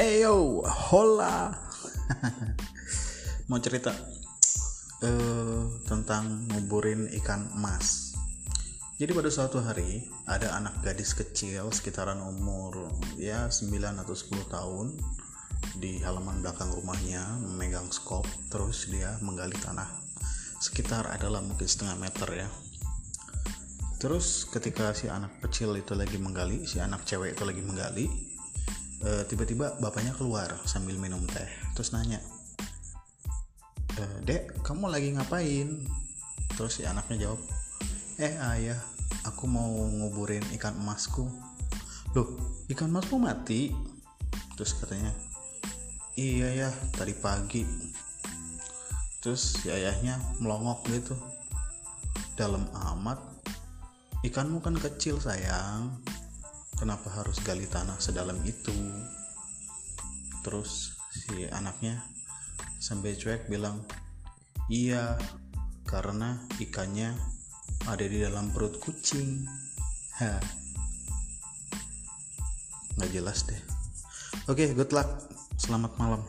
Eyo, hola. Mau cerita eh, tentang nguburin ikan emas. Jadi pada suatu hari ada anak gadis kecil sekitaran umur ya 9 atau 10 tahun di halaman belakang rumahnya memegang skop terus dia menggali tanah sekitar adalah mungkin setengah meter ya terus ketika si anak kecil itu lagi menggali si anak cewek itu lagi menggali eh, tiba-tiba bapaknya keluar sambil minum teh terus nanya e, dek kamu lagi ngapain? Terus si anaknya jawab eh ayah aku mau nguburin ikan emasku. Loh ikan emasmu mati? Terus katanya iya ya tadi pagi. Terus si ayahnya melongok gitu dalam amat ikanmu kan kecil sayang kenapa harus gali tanah sedalam itu? Terus si anaknya sampai cuek bilang iya karena ikannya ada di dalam perut kucing. Ha. Nggak jelas deh. Oke good luck. Selamat malam